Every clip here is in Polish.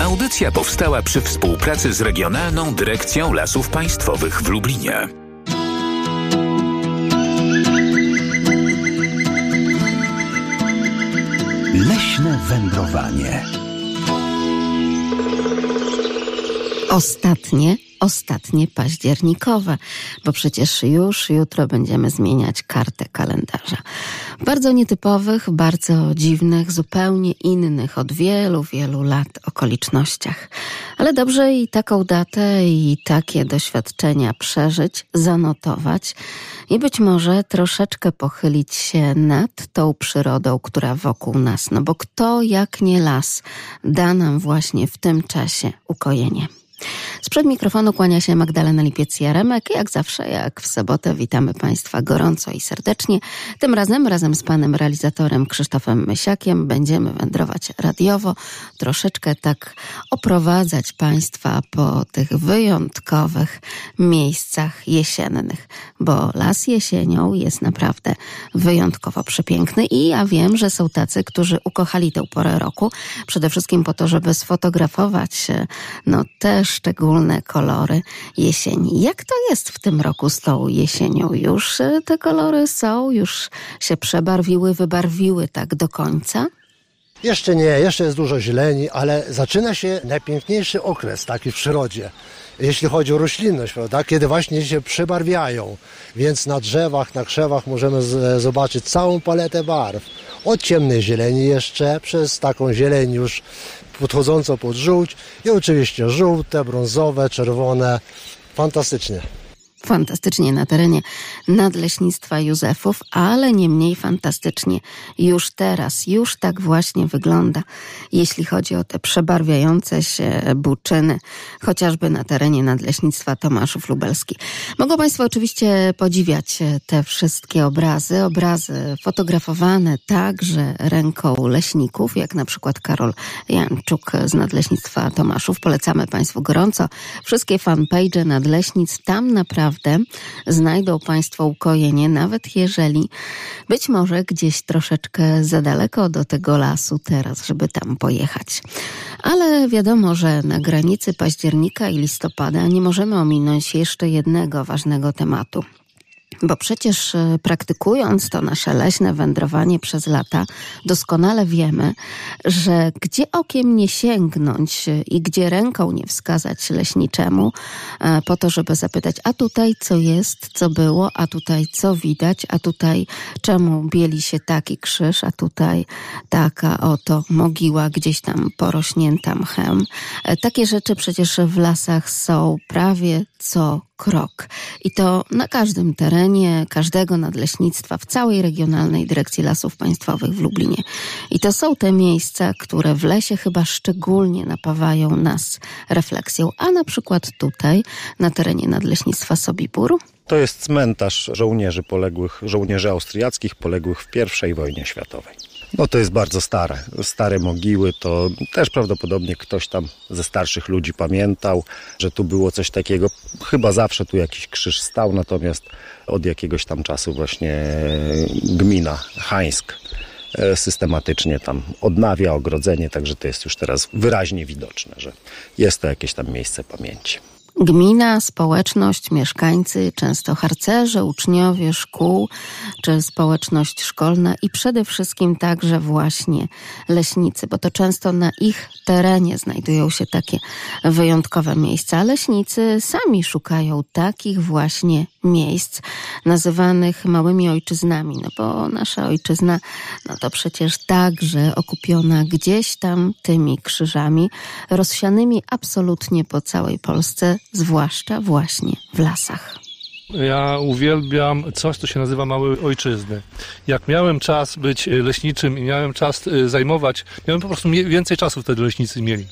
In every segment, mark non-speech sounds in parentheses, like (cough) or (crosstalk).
Audycja powstała przy współpracy z Regionalną Dyrekcją Lasów Państwowych w Lublinie. Leśne wędrowanie. Ostatnie ostatnie październikowe, bo przecież już jutro będziemy zmieniać kartę kalendarza. Bardzo nietypowych, bardzo dziwnych, zupełnie innych od wielu, wielu lat okolicznościach. Ale dobrze i taką datę i takie doświadczenia przeżyć, zanotować i być może troszeczkę pochylić się nad tą przyrodą, która wokół nas. No bo kto jak nie las da nam właśnie w tym czasie ukojenie. Sprzed mikrofonu kłania się Magdalena Lipiec-Jaremek. Jak zawsze, jak w sobotę, witamy Państwa gorąco i serdecznie. Tym razem, razem z panem realizatorem Krzysztofem Mysiakiem, będziemy wędrować radiowo, troszeczkę tak oprowadzać Państwa po tych wyjątkowych miejscach jesiennych, bo las jesienią jest naprawdę wyjątkowo przepiękny i ja wiem, że są tacy, którzy ukochali tę porę roku, przede wszystkim po to, żeby sfotografować no te szczególne kolory jesieni. Jak to jest w tym roku z tą jesienią? Już e, te kolory są, już się przebarwiły, wybarwiły tak do końca? Jeszcze nie, jeszcze jest dużo zieleni, ale zaczyna się najpiękniejszy okres taki w przyrodzie, jeśli chodzi o roślinność, prawda? kiedy właśnie się przebarwiają. Więc na drzewach, na krzewach możemy z, zobaczyć całą paletę barw. Od ciemnej zieleni jeszcze, przez taką zieleń już podchodzącą pod żółć i oczywiście żółte, brązowe, czerwone. Fantastycznie fantastycznie na terenie Nadleśnictwa Józefów, ale nie mniej fantastycznie już teraz, już tak właśnie wygląda, jeśli chodzi o te przebarwiające się buczyny, chociażby na terenie Nadleśnictwa Tomaszów Lubelski. Mogą Państwo oczywiście podziwiać te wszystkie obrazy, obrazy fotografowane także ręką leśników, jak na przykład Karol Janczuk z Nadleśnictwa Tomaszów. Polecamy Państwu gorąco. Wszystkie fanpage Nadleśnictw, tam naprawdę naprawdę znajdą Państwo ukojenie, nawet jeżeli być może gdzieś troszeczkę za daleko do tego lasu teraz, żeby tam pojechać. Ale wiadomo, że na granicy października i listopada nie możemy ominąć jeszcze jednego ważnego tematu. Bo przecież e, praktykując to nasze leśne wędrowanie przez lata, doskonale wiemy, że gdzie okiem nie sięgnąć e, i gdzie ręką nie wskazać leśniczemu, e, po to, żeby zapytać, a tutaj co jest, co było, a tutaj co widać, a tutaj czemu bieli się taki krzyż, a tutaj taka oto mogiła gdzieś tam porośnięta mchem. Takie rzeczy przecież w lasach są prawie co krok. I to na każdym terenie, każdego nadleśnictwa, w całej Regionalnej Dyrekcji Lasów Państwowych w Lublinie. I to są te miejsca, które w lesie chyba szczególnie napawają nas refleksją. A na przykład tutaj, na terenie Nadleśnictwa Sobibór, to jest cmentarz żołnierzy poległych, żołnierzy austriackich poległych w I wojnie światowej. No to jest bardzo stare. Stare mogiły to też prawdopodobnie ktoś tam ze starszych ludzi pamiętał, że tu było coś takiego. Chyba zawsze tu jakiś krzyż stał, natomiast od jakiegoś tam czasu właśnie gmina Hańsk e, systematycznie tam odnawia ogrodzenie, także to jest już teraz wyraźnie widoczne, że jest to jakieś tam miejsce pamięci. Gmina, społeczność, mieszkańcy, często harcerze, uczniowie szkół czy społeczność szkolna i przede wszystkim także właśnie leśnicy, bo to często na ich terenie znajdują się takie wyjątkowe miejsca. Leśnicy sami szukają takich właśnie miejsc nazywanych małymi ojczyznami, no bo nasza ojczyzna, no to przecież także okupiona gdzieś tam tymi krzyżami, rozsianymi absolutnie po całej Polsce, zwłaszcza właśnie w lasach. Ja uwielbiam coś, co się nazywa małe ojczyzny. Jak miałem czas być leśniczym i miałem czas y, zajmować, miałem po prostu więcej czasu wtedy leśnicy mieli.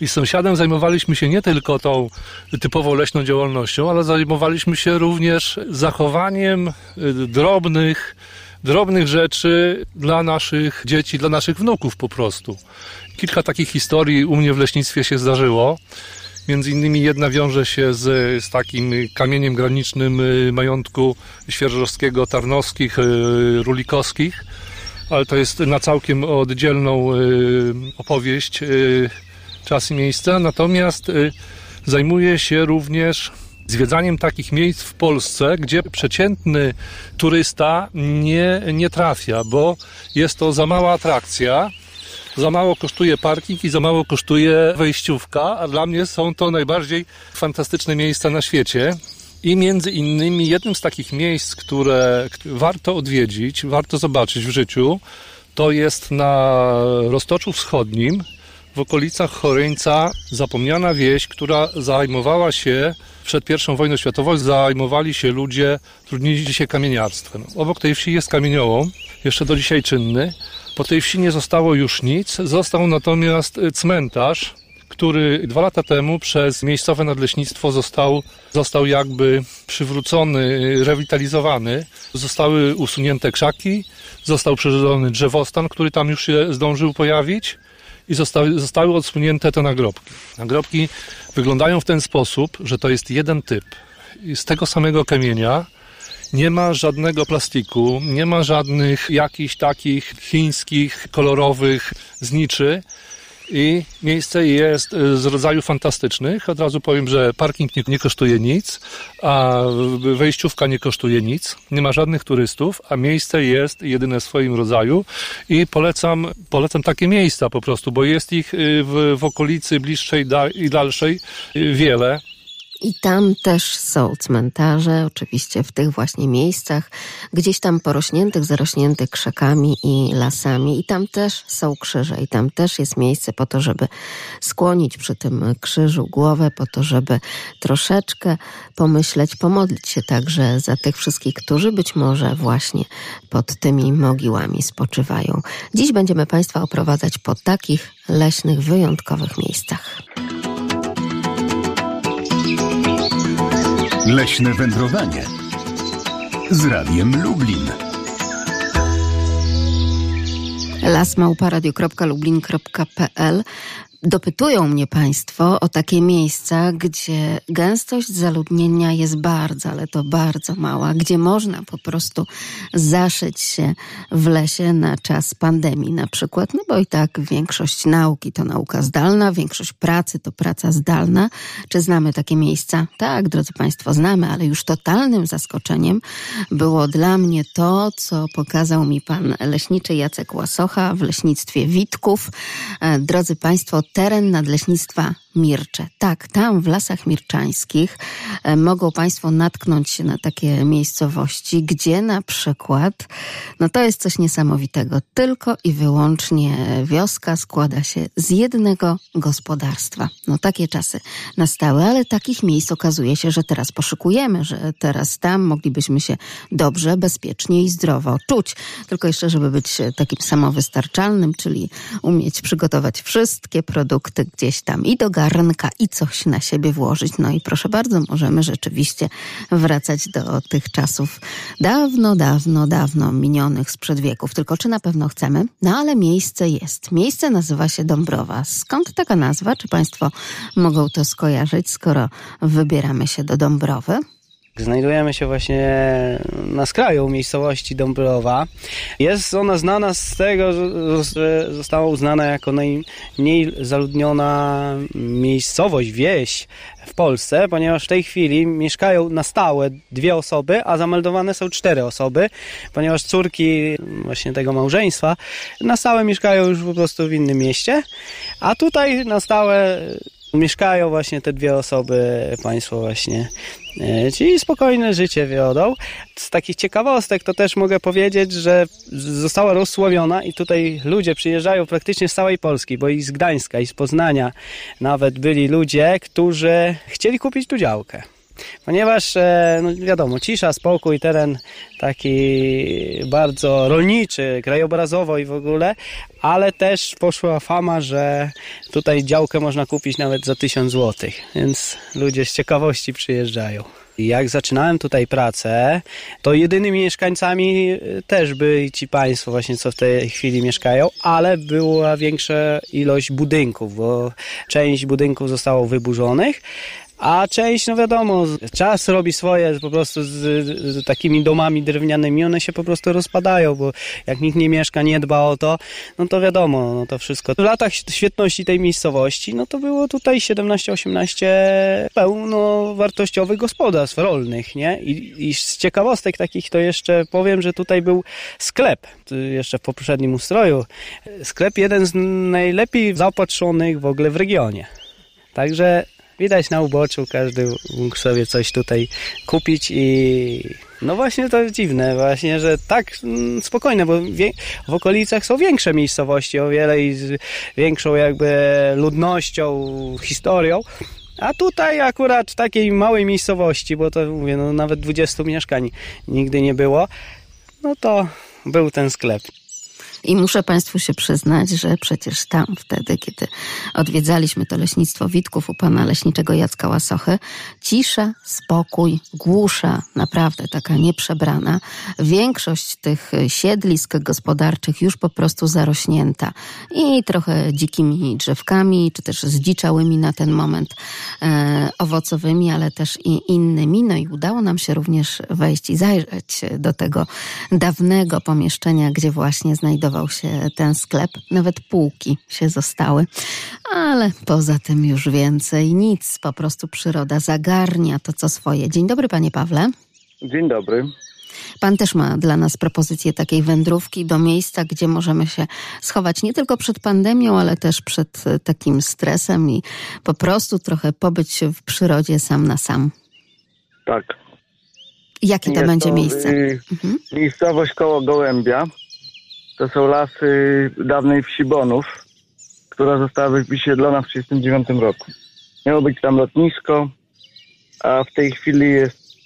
I z sąsiadem zajmowaliśmy się nie tylko tą typową leśną działalnością, ale zajmowaliśmy się również zachowaniem y, drobnych, drobnych rzeczy dla naszych dzieci, dla naszych wnuków po prostu. Kilka takich historii u mnie w leśnictwie się zdarzyło. Między innymi jedna wiąże się z, z takim kamieniem granicznym y, majątku świerżowskiego, tarnowskich, y, rulikowskich, ale to jest na całkiem oddzielną opowieść. Czas i miejsce, natomiast y, zajmuję się również zwiedzaniem takich miejsc w Polsce, gdzie przeciętny turysta nie, nie trafia, bo jest to za mała atrakcja, za mało kosztuje parking i za mało kosztuje wejściówka, a dla mnie są to najbardziej fantastyczne miejsca na świecie. I między innymi jednym z takich miejsc, które warto odwiedzić, warto zobaczyć w życiu, to jest na Roztoczu Wschodnim, w okolicach Choryńca, zapomniana wieś, która zajmowała się przed I wojną światową, zajmowali się ludzie trudnili się kamieniarstwem. Obok tej wsi jest kamieniołom, jeszcze do dzisiaj czynny. Po tej wsi nie zostało już nic, został natomiast cmentarz, który dwa lata temu przez miejscowe nadleśnictwo został, został jakby przywrócony, rewitalizowany. Zostały usunięte krzaki, został przeżywiony drzewostan, który tam już się zdążył pojawić i zostały, zostały odsunięte te nagrobki. Nagrobki wyglądają w ten sposób, że to jest jeden typ. Z tego samego kamienia nie ma żadnego plastiku, nie ma żadnych jakichś takich chińskich, kolorowych zniczy i miejsce jest e, z rodzaju fantastycznych. Od razu powiem, że parking nie, nie, kosztuje nic, a wejściówka nie kosztuje nic. Nie ma żadnych turystów, a miejsce jest jedyne w swoim rodzaju i polecam, polecam takie miejsca po prostu, bo jest ich e, w, w okolicy bliższej da, i dalszej e, wiele. I tam też są cmentarze, oczywiście w tych właśnie miejscach, gdzieś tam porośniętych, zarośniętych krzakami i lasami. I tam też są krzyże, i tam też jest miejsce po to, żeby skłonić przy tym krzyżu głowę, po to, żeby troszeczkę pomyśleć, pomodlić się także za tych wszystkich, którzy być może właśnie pod tymi mogiłami spoczywają. Dziś będziemy Państwa oprowadzać po takich leśnych, wyjątkowych miejscach. Leśne wędrowanie z Radiem Lublin. lasmałparadio.lublin.pl Dopytują mnie Państwo o takie miejsca, gdzie gęstość zaludnienia jest bardzo, ale to bardzo mała, gdzie można po prostu zaszyć się w lesie na czas pandemii na przykład, no bo i tak większość nauki to nauka zdalna, większość pracy to praca zdalna. Czy znamy takie miejsca? Tak, drodzy Państwo, znamy, ale już totalnym zaskoczeniem było dla mnie to, co pokazał mi pan leśniczy Jacek Łasocha w leśnictwie Witków. E, drodzy Państwo, teren nadleśnictwa Mircze. Tak, tam w Lasach Mirczańskich e, mogą Państwo natknąć się na takie miejscowości, gdzie na przykład, no to jest coś niesamowitego, tylko i wyłącznie wioska składa się z jednego gospodarstwa. No takie czasy nastały, ale takich miejsc okazuje się, że teraz poszukujemy, że teraz tam moglibyśmy się dobrze, bezpiecznie i zdrowo czuć. Tylko jeszcze, żeby być takim samowystarczalnym, czyli umieć przygotować wszystkie produkty gdzieś tam i do garnka i coś na siebie włożyć. No i proszę bardzo, możemy rzeczywiście wracać do tych czasów dawno, dawno, dawno minionych sprzed wieków. Tylko czy na pewno chcemy? No ale miejsce jest. Miejsce nazywa się Dąbrowa. Skąd taka nazwa? Czy Państwo mogą to skojarzyć, skoro wybieramy się do Dąbrowy? Znajdujemy się właśnie na skraju miejscowości Dąbrowa. Jest ona znana z tego, że została uznana jako najmniej zaludniona miejscowość, wieś w Polsce, ponieważ w tej chwili mieszkają na stałe dwie osoby, a zameldowane są cztery osoby, ponieważ córki właśnie tego małżeństwa na stałe mieszkają już po prostu w innym mieście, a tutaj na stałe mieszkają właśnie te dwie osoby, państwo właśnie, czyli spokojne życie wiodą. Z takich ciekawostek to też mogę powiedzieć, że została rozsławiona i tutaj ludzie przyjeżdżają praktycznie z całej Polski, bo i z Gdańska, i z Poznania nawet byli ludzie, którzy chcieli kupić tu działkę ponieważ e, no wiadomo, cisza, spokój, teren taki bardzo rolniczy, krajobrazowo i w ogóle, ale też poszła fama, że tutaj działkę można kupić nawet za 1000 zł, więc ludzie z ciekawości przyjeżdżają. Jak zaczynałem tutaj pracę, to jedynymi mieszkańcami e, też byli ci państwo właśnie, co w tej chwili mieszkają, ale była większa ilość budynków, bo część budynków zostało wyburzonych, A część, no wiadomo, czas robi swoje, po prostu z, z, takimi domami drewnianymi, one się po prostu rozpadają, bo jak nikt nie mieszka, nie dba o to, no to wiadomo, no to wszystko. W latach świetności tej miejscowości, no to było tutaj 17-18 pełnowartościowych gospodarstw rolnych, nie? I, I z ciekawostek takich to jeszcze powiem, że tutaj był sklep, jeszcze w poprzednim ustroju. Sklep jeden z najlepiej zaopatrzonych w ogóle w regionie. Także widać na uboczu, każdy mógł sobie coś tutaj kupić i no właśnie to jest dziwne właśnie, że tak mm, spokojne, bo w okolicach są większe miejscowości o wiele i z większą jakby ludnością, historią, a tutaj akurat w takiej małej miejscowości, bo to mówię, no nawet 20 mieszkań nigdy nie było, no to był ten sklep. I muszę Państwu się przyznać, że przecież tam wtedy, kiedy odwiedzaliśmy to leśnictwo Witków u pana leśniczego Jacka Łasochy, cisza, spokój, głusza, naprawdę taka nieprzebrana. Większość tych siedlisk gospodarczych już po prostu zarośnięta i trochę dzikimi drzewkami, czy też zdziczałymi na ten moment e, owocowymi, ale też i innymi. No i udało nam się również wejść i zajrzeć do tego dawnego pomieszczenia, gdzie właśnie znajdował znajdował się ten sklep, nawet półki się zostały, ale poza tym już więcej nic, po prostu przyroda zagarnia to co swoje. Dzień dobry, panie Pawle. Dzień dobry. Pan też ma dla nas propozycję takiej wędrówki do miejsca, gdzie możemy się schować nie tylko przed pandemią, ale też przed takim stresem i po prostu trochę pobyć w przyrodzie sam na sam. Tak. Jakie to Jest będzie to, miejsce? Mhm. Miejscowość koło Gołębia. To są lasy dawnej wsi Bonów, która została wysiedlona w 1939 roku. Miało być tam lotnisko, a w tej chwili jest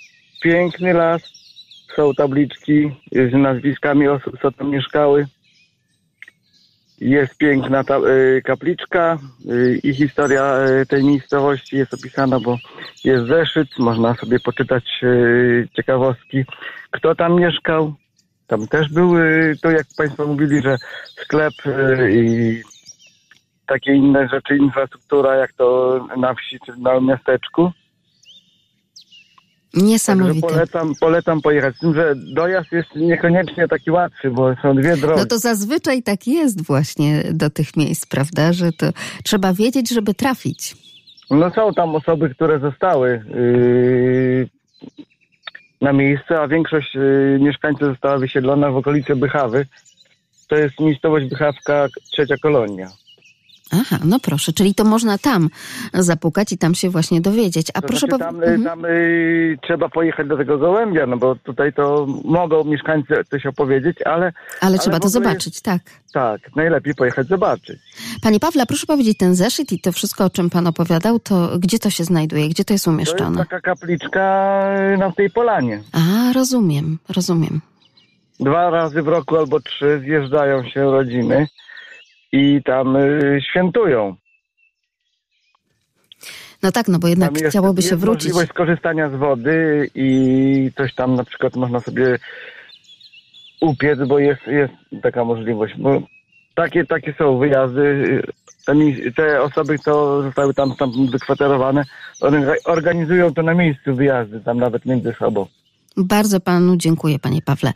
piękny las, są tabliczki z nazwiskami osób, co tam mieszkały. Jest piękna ta, y, kapliczka y, i historia y, tej miejscowości jest opisana, bo jest zeszyt, można sobie poczytać ciekawostki, kto tam mieszkał, tam też były, to jak Państwo mówili, że sklep y, i takie inne rzeczy, infrastruktura, jak to na wsi czy na miasteczku. Niesamowite. Także polecam, polecam pojechać. Z tym, że dojazd jest niekoniecznie taki łatwy, bo są dwie drogi. No to zazwyczaj tak jest właśnie do tych miejsc, prawda? Że to trzeba wiedzieć, żeby trafić. No są tam osoby, które zostały yy, na miejsce, a większość y, mieszkańców została wysiedlona w okolice Bychawy. To jest miejscowość Bychawka, trzecia kolonia. Aha, no proszę, czyli to można tam zapukać i tam się właśnie dowiedzieć. A to proszę znaczy, tam, mhm. tam y, trzeba pojechać do tego gołębia, no bo tutaj to mogą mieszkańcy coś opowiedzieć, ale... Ale, ale trzeba to zobaczyć, jest, tak. Tak, najlepiej pojechać zobaczyć. Panie Pawle, proszę powiedzieć, ten zeszyt i to wszystko, o czym pan opowiadał, to gdzie to się znajduje, gdzie to jest umieszczone? To jest taka kapliczka na tej polanie. A, rozumiem, rozumiem. Dwa razy w roku albo trzy zjeżdżają się rodziny i tam y, świętują. No tak, no bo jednak jest, chciałoby się jest wrócić. możliwość skorzystania z wody i coś tam na przykład można sobie upiec, bo jest, jest taka możliwość. Bo takie, takie są wyjazdy. Te, osoby, które zostały tam, tam wykwaterowane, organizują to na miejscu wyjazdy, tam nawet między sobą. Bardzo panu dziękuję, panie Pawle.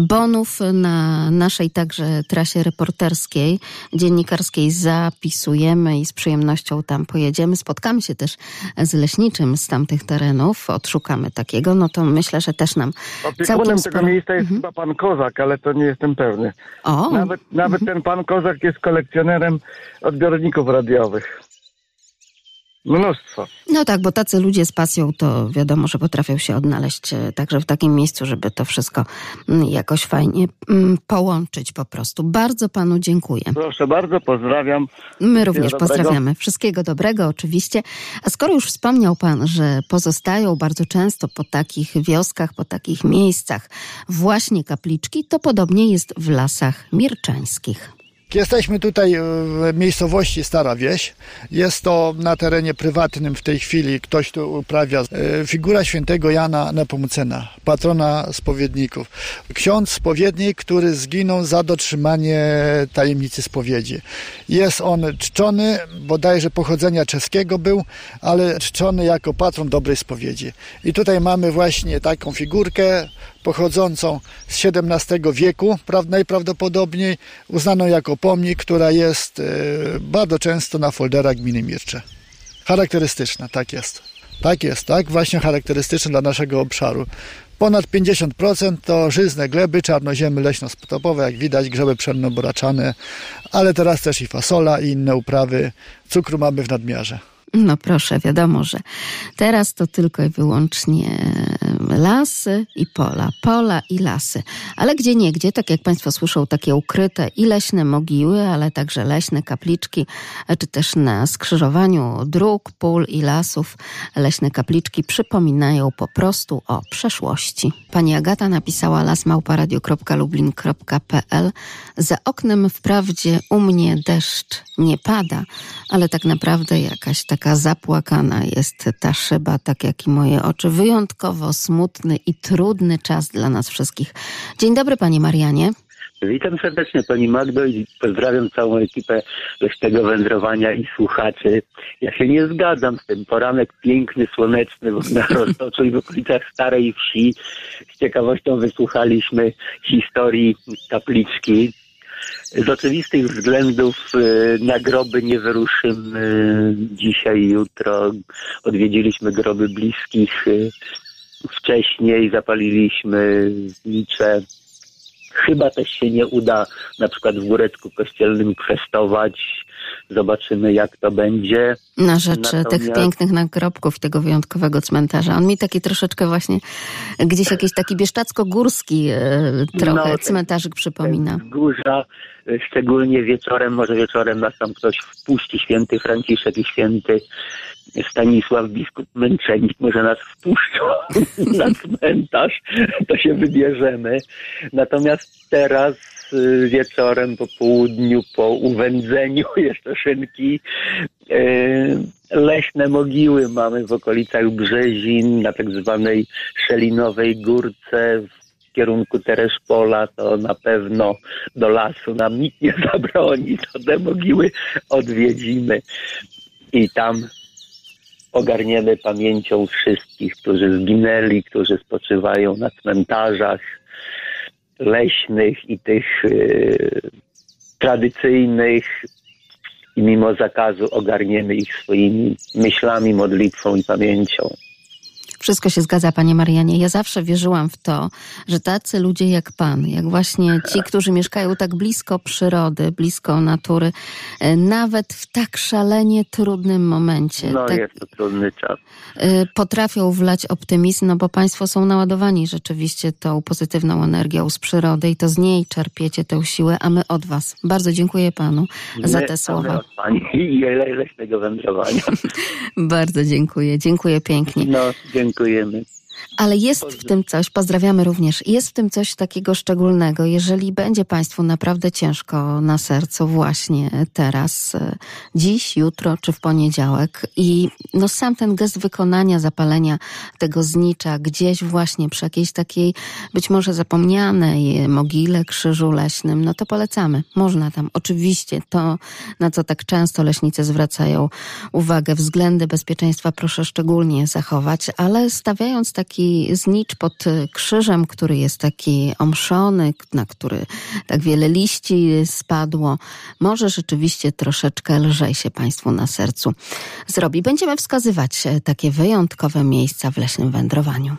Bonów na naszej także trasie reporterskiej, dziennikarskiej zapisujemy i z przyjemnością tam pojedziemy. Spotkamy się też z leśniczym z tamtych terenów, odszukamy takiego, no to myślę, że też nam Opiekunem sporo... tego miejsca jest mhm. chyba pan Kozak, ale to nie jestem pewny. O. Nawet, nawet mhm. ten pan Kozak jest kolekcjonerem odbiorników radiowych. Mnóstwo. No tak, bo tacy ludzie z pasją to wiadomo, że potrafią się odnaleźć e, także w takim miejscu, żeby to wszystko mm, jakoś fajnie mm, połączyć po prostu. Bardzo panu dziękuję. Proszę bardzo, pozdrawiam. My również pozdrawiamy. Wszystkiego dobrego oczywiście. A skoro już wspomniał pan, że pozostają bardzo często po takich wioskach, po takich miejscach właśnie kapliczki, to podobnie jest w lasach mirczańskich. Jesteśmy tutaj w miejscowości Stara Wieś. Jest to na terenie prywatnym w tej chwili. Ktoś tu uprawia e, figura świętego Jana Nepomucena, patrona spowiedników. Ksiądz spowiednik, który zginął za dotrzymanie tajemnicy spowiedzi. Jest on czczony, bodajże pochodzenia czeskiego był, ale czczony jako patron dobrej spowiedzi. I tutaj mamy właśnie taką figurkę pochodzącą z XVII wieku, najprawdopodobniej uznaną jako pomnik, która jest e, bardzo często na folderach gminy Mircze. Charakterystyczna, tak jest. Tak jest, tak, właśnie charakterystyczna dla naszego obszaru. Ponad 50% to żyzne gleby, czarnoziemy leśno-stopowe, jak widać, grzeby pszenno-boraczane, ale teraz też i fasola i inne uprawy. Cukru mamy w nadmiarze. No proszę, wiadomo, że teraz to tylko i wyłącznie lasy i pola, pola i lasy. Ale gdzie niegdzie, tak jak Państwo słyszą, takie ukryte i leśne mogiły, ale także leśne kapliczki, czy też na skrzyżowaniu dróg, pól i lasów leśne kapliczki przypominają po prostu o przeszłości. Pani Agata napisała lasmałparadio.lublin.pl Za oknem wprawdzie u mnie deszcz nie pada, ale tak naprawdę jakaś taka zapłakana jest ta szyba, tak jak i moje oczy. Wyjątkowo smutny i trudny czas dla nas wszystkich. Dzień dobry, Panie Marianie. Witam serdecznie Pani Magdo i pozdrawiam całą ekipę Leśnego Wędrowania i słuchaczy. Ja się nie zgadzam z tym. Poranek piękny, słoneczny na Roztoczu w okolicach Starej Wsi. Z ciekawością wysłuchaliśmy historii kapliczki. Z oczywistych względów y, na groby nie wyruszymy dzisiaj, jutro. Odwiedziliśmy groby bliskich. Y, wcześniej zapaliliśmy znicze. Chyba też się nie uda na przykład w Górecku Kościelnym przestować. Zobaczymy, jak to będzie. Na rzecz Natomiast... tych pięknych nagrobków tego wyjątkowego cmentarza. On mi taki troszeczkę właśnie gdzieś jakiś taki bieszczacko-górski e, trochę no, cmentarzyk przypomina. Górza, e, szczególnie wieczorem, może wieczorem nas tam ktoś wpuści, święty Franciszek i święty Stanisław biskup Męczennik może nas wpuszczą (laughs) na cmentarz, to się wybierzemy. Natomiast teraz y, wieczorem, po południu, po uwędzeniu (laughs) jeszcze szynki, y, leśne mogiły mamy w okolicach Brzezin, na tak zwanej Szelinowej Górce, w kierunku Tereszpola, to na pewno do lasu nam nikt nie (laughs) zabroni, to te mogiły odwiedzimy. I tam ogarniemy pamięcią wszystkich, którzy zginęli, którzy spoczywają na cmentarzach leśnych i tych y, tradycyjnych i mimo zakazu ogarniemy ich swoimi myślami, modlitwą i pamięcią. Wszystko się zgadza, panie Marianie. Ja zawsze wierzyłam w to, że tacy ludzie jak pan, jak właśnie ci, którzy mieszkają tak blisko przyrody, blisko natury, e, nawet w tak szalenie trudnym momencie. No tak, jest to trudny czas. E, potrafią wlać optymizm, no bo państwo są naładowani rzeczywiście tą pozytywną energią z przyrody i to z niej czerpiecie tę siłę, a my od was. Bardzo dziękuję panu my za te słowa. Od pani i leśnego wędrowania. (laughs) Bardzo dziękuję. Dziękuję pięknie. No, dziękuję. Dziękujemy. Ale jest w tym coś, pozdrawiamy również, jest w tym coś takiego szczególnego, jeżeli będzie Państwu naprawdę ciężko na sercu właśnie teraz, e, dziś, jutro czy w poniedziałek i no sam ten gest wykonania, zapalenia tego znicza gdzieś właśnie przy jakiejś takiej być może zapomnianej mogile, krzyżu leśnym, no to polecamy. Można tam. Oczywiście to, na co tak często leśnicy zwracają uwagę, względy bezpieczeństwa proszę szczególnie zachować, ale stawiając taki znicz pod krzyżem, który jest taki omszony, na który tak wiele liści spadło, może rzeczywiście troszeczkę lżej się Państwu na sercu zrobi. Będziemy wskazywać takie wyjątkowe miejsca w leśnym wędrowaniu.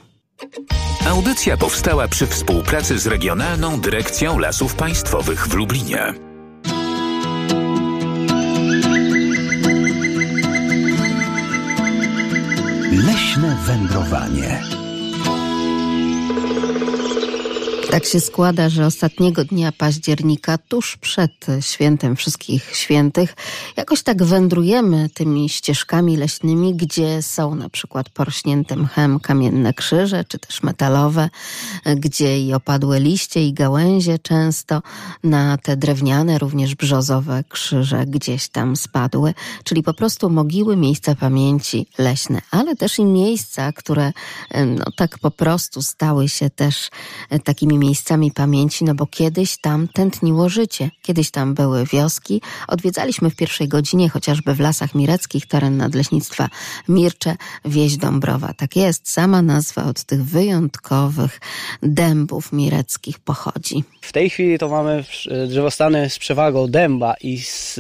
Audycja powstała przy współpracy z Regionalną Dyrekcją Lasów Państwowych w Lublinie. Leśne wędrowanie. Tak się składa, że ostatniego dnia października, tuż przed świętem Wszystkich Świętych, jakoś tak wędrujemy tymi ścieżkami leśnymi, gdzie są na przykład porośnięte mchem kamienne krzyże, czy też metalowe, gdzie i opadłe liście i gałęzie często na te drewniane, również brzozowe krzyże gdzieś tam spadły, czyli po prostu mogiły, miejsca pamięci leśne, ale też i miejsca, które no tak po prostu stały się też takimi miejscami pamięci, no bo kiedyś tam tętniło życie. Kiedyś tam były wioski. Odwiedzaliśmy w pierwszej godzinie chociażby w Lasach Mireckich teren nadleśnictwa Mircze, wieś Dąbrowa. Tak jest, sama nazwa od tych wyjątkowych dębów mireckich pochodzi. W tej chwili to mamy drzewostany z przewagą dęba i z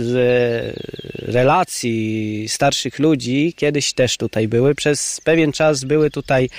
relacji starszych ludzi. Kiedyś też tutaj były. Przez pewien czas były tutaj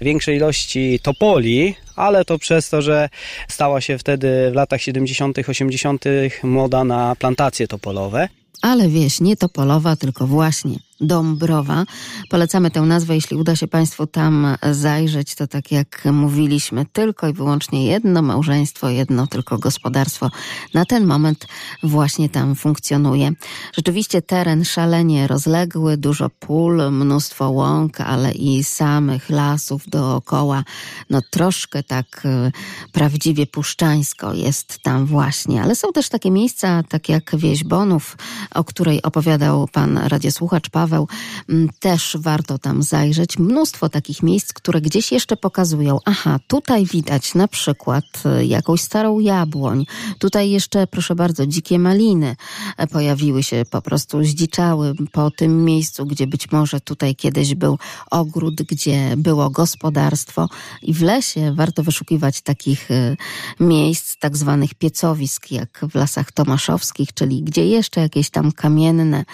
większej ilości topoli, ale to przez to, że stała się wtedy w latach 70., 80. moda na plantacje topolowe. Ale wieś nie topolowa, tylko właśnie Dąbrowa. Polecamy tę nazwę, jeśli uda się Państwu tam zajrzeć, to tak jak mówiliśmy, tylko i wyłącznie jedno małżeństwo, jedno tylko gospodarstwo na ten moment właśnie tam funkcjonuje. Rzeczywiście teren szalenie rozległy, dużo pól, mnóstwo łąk, ale i samych lasów dookoła. No troszkę tak e, prawdziwie puszczańsko jest tam właśnie, ale są też takie miejsca, tak jak wieś Bonów, o której opowiadał pan radiosłuchacz Paweł Paweł, mm, też warto tam zajrzeć. Mnóstwo takich miejsc, które gdzieś jeszcze pokazują, aha, tutaj widać na przykład y, jakąś starą jabłoń, tutaj jeszcze, proszę bardzo, dzikie maliny e, pojawiły się, po prostu zdziczały po tym miejscu, gdzie być może tutaj kiedyś był ogród, gdzie było gospodarstwo. I w lesie warto wyszukiwać takich y, miejsc, tak zwanych piecowisk, jak w lasach tomaszowskich, czyli gdzie jeszcze jakieś tam kamienne,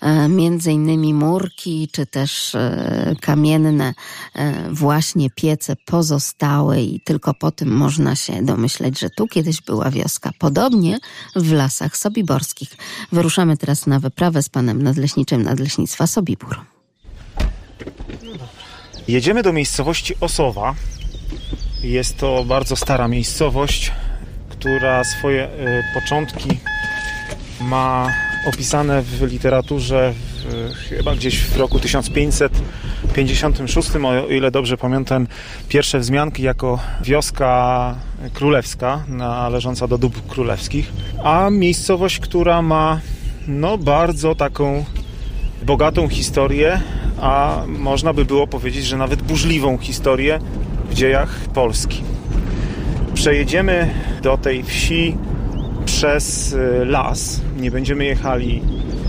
e, między innymi murki, czy też e, kamienne e, właśnie piece pozostały i tylko po tym można się domyśleć, że tu kiedyś była wioska. Podobnie w lasach sobiborskich. Wyruszamy teraz na wyprawę z panem nadleśniczym Nadleśnictwa Sobibór. Jedziemy do miejscowości Osowa. Jest to bardzo stara miejscowość, która swoje y, początki ma opisane w literaturze chyba gdzieś w roku 1556, o ile dobrze pamiętam, pierwsze wzmianki jako wioska królewska, należąca do dóbr królewskich, a miejscowość, która ma no, bardzo taką bogatą historię, a można by było powiedzieć, że nawet burzliwą historię w dziejach Polski. Przejedziemy do tej wsi przez y, las. Nie będziemy jechali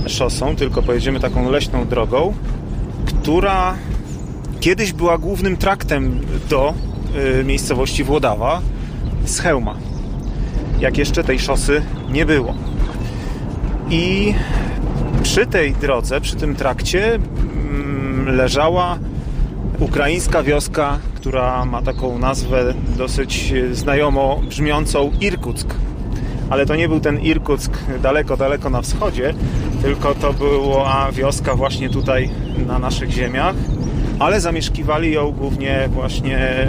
szosą, tylko pojedziemy taką leśną drogą, która kiedyś była głównym traktem do y, miejscowości Włodawa z Chełma. Jak jeszcze tej szosy nie było. I przy tej drodze, przy tym trakcie mm, leżała ukraińska wioska, która ma taką nazwę dosyć znajomo brzmiącą Irkuck ale to nie był ten Irkuck daleko, daleko na wschodzie, tylko to była wioska właśnie tutaj na naszych ziemiach, ale zamieszkiwali ją głównie właśnie,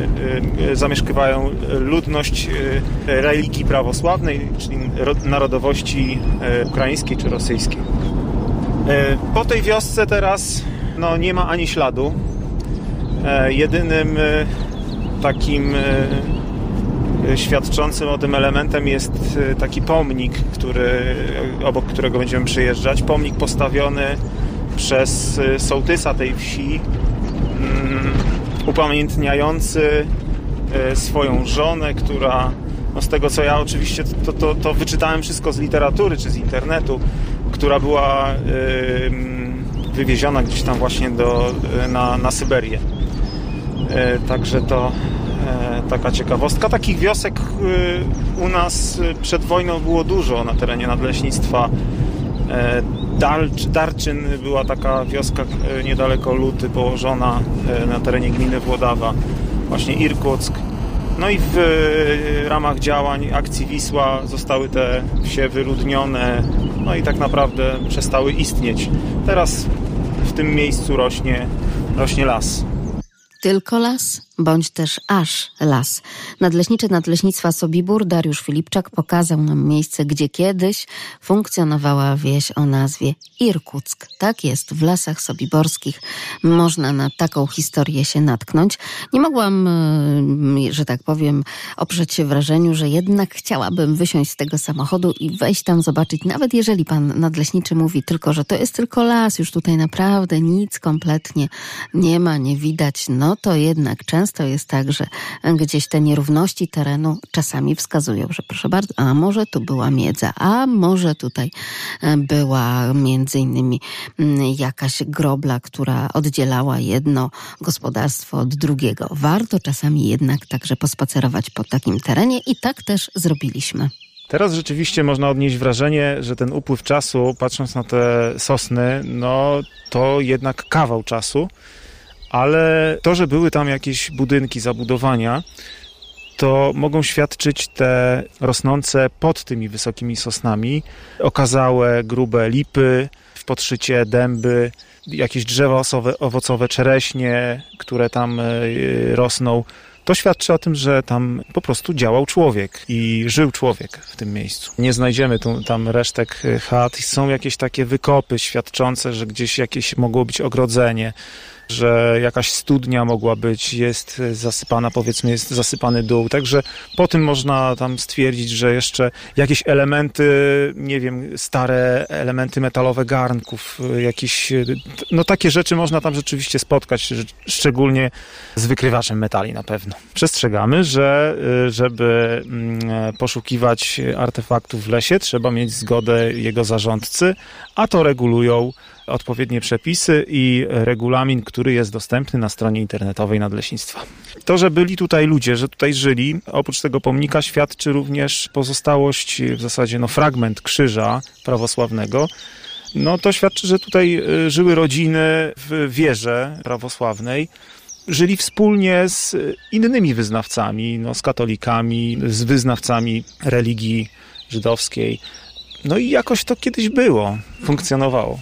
y, zamieszkiwają ludność y, religii prawosławnej, czyli narodowości y, ukraińskiej czy rosyjskiej. Po tej wiosce teraz no, nie ma ani śladu. Jedynym takim świadczącym o tym elementem jest y, taki pomnik, który, obok którego będziemy przyjeżdżać. Pomnik postawiony przez y, sołtysa tej wsi, um, upamiętniający swoją żonę, która no z tego co ja oczywiście to, to, to wyczytałem wszystko z literatury czy z internetu, która była wywieziona gdzieś tam właśnie do, na, na Syberię. Także to E, taka ciekawostka. Takich wiosek e, u nas przed wojną było dużo na terenie nadleśnictwa. E, Dalcz, Darczyn była taka wioska niedaleko Luty położona na terenie gminy Włodawa. Właśnie Irkuck. No i w ramach działań akcji Wisła zostały te wsie wyludnione, no i tak naprawdę przestały istnieć. Teraz w tym miejscu rośnie, rośnie las. Tylko las? Bądź też aż las. Nadleśniczy Nadleśnictwa Sobibór Dariusz Filipczak pokazał nam miejsce, gdzie kiedyś funkcjonowała wieś o nazwie Irkuck. Tak jest, w lasach sobiborskich można na taką historię się natknąć. Nie mogłam, e, że tak powiem, oprzeć się wrażeniu, że jednak chciałabym wysiąść z tego samochodu i wejść tam zobaczyć, nawet jeżeli pan nadleśniczy mówi tylko, że to jest tylko las, już tutaj naprawdę nic kompletnie nie ma, nie widać, no to jednak często jest tak, że gdzieś te nierówności terenu czasami wskazują, że proszę bardzo, a może tu była miedza, a może tutaj e, była między innymi mm, jakaś grobla, która oddzielała jedno gospodarstwo od drugiego. Warto czasami jednak także pospacerować po takim terenie i tak też zrobiliśmy. Teraz rzeczywiście można odnieść wrażenie, że ten upływ czasu, patrząc na te sosny, no to jednak kawał czasu, ale to, że były tam jakieś budynki, zabudowania, to mogą świadczyć te rosnące pod tymi wysokimi sosnami, okazałe, grube lipy, w podszycie dęby, jakieś drzewa owocowe, czereśnie, które tam e, rosną. To świadczy o tym, że tam po prostu działał człowiek i żył człowiek w tym miejscu. Nie znajdziemy tu, tam resztek chat. Są jakieś takie wykopy świadczące, że gdzieś jakieś mogło być ogrodzenie że jakaś studnia mogła być, jest zasypana, powiedzmy, jest zasypany dół. Także po tym można tam stwierdzić, że jeszcze jakieś elementy, nie wiem, stare elementy metalowe garnków, jakieś, no takie rzeczy można tam rzeczywiście spotkać, szczególnie z wykrywaczem metali na pewno. Przestrzegamy, że żeby mm, poszukiwać artefaktów w lesie, trzeba mieć zgodę jego zarządcy, a to regulują odpowiednie przepisy i regulamin, który jest dostępny na stronie internetowej Nadleśnictwa. To, że byli tutaj ludzie, że tutaj żyli, oprócz tego pomnika świadczy również pozostałość, w zasadzie no, fragment krzyża prawosławnego, no to świadczy, że tutaj y, żyły rodziny w wierze prawosławnej. Żyli wspólnie z innymi wyznawcami, no, z katolikami, z wyznawcami religii żydowskiej. No i jakoś to kiedyś było, funkcjonowało.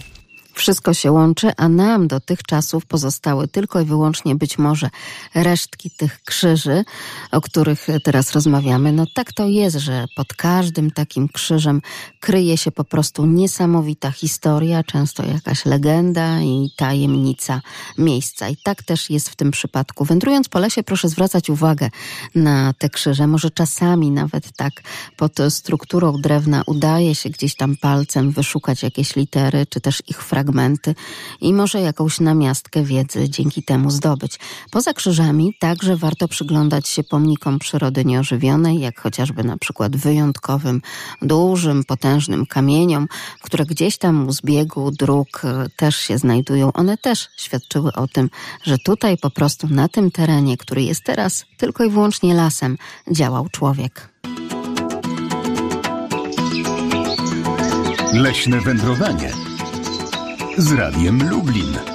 Wszystko się łączy, a nam do tych czasów pozostały tylko i wyłącznie być może resztki tych krzyży, o których teraz rozmawiamy. No tak to jest, że pod każdym takim krzyżem kryje się po prostu niesamowita historia, często jakaś legenda i tajemnica miejsca. I tak też jest w tym przypadku. Wędrując po lesie, proszę zwracać uwagę na te krzyże. Może czasami nawet tak pod strukturą drewna udaje się gdzieś tam palcem wyszukać jakieś litery, czy też ich fragmenty fragmenty i może jakąś namiastkę wiedzy dzięki temu zdobyć. Poza krzyżami także warto przyglądać się pomnikom przyrody nieożywionej, jak chociażby na przykład wyjątkowym, dużym, potężnym kamieniom, które gdzieś tam u zbiegu dróg e, też się znajdują. One też świadczyły o tym, że tutaj po prostu na tym terenie, który jest teraz tylko i wyłącznie lasem, działał człowiek. Leśne wędrowanie z Radiem Lublin.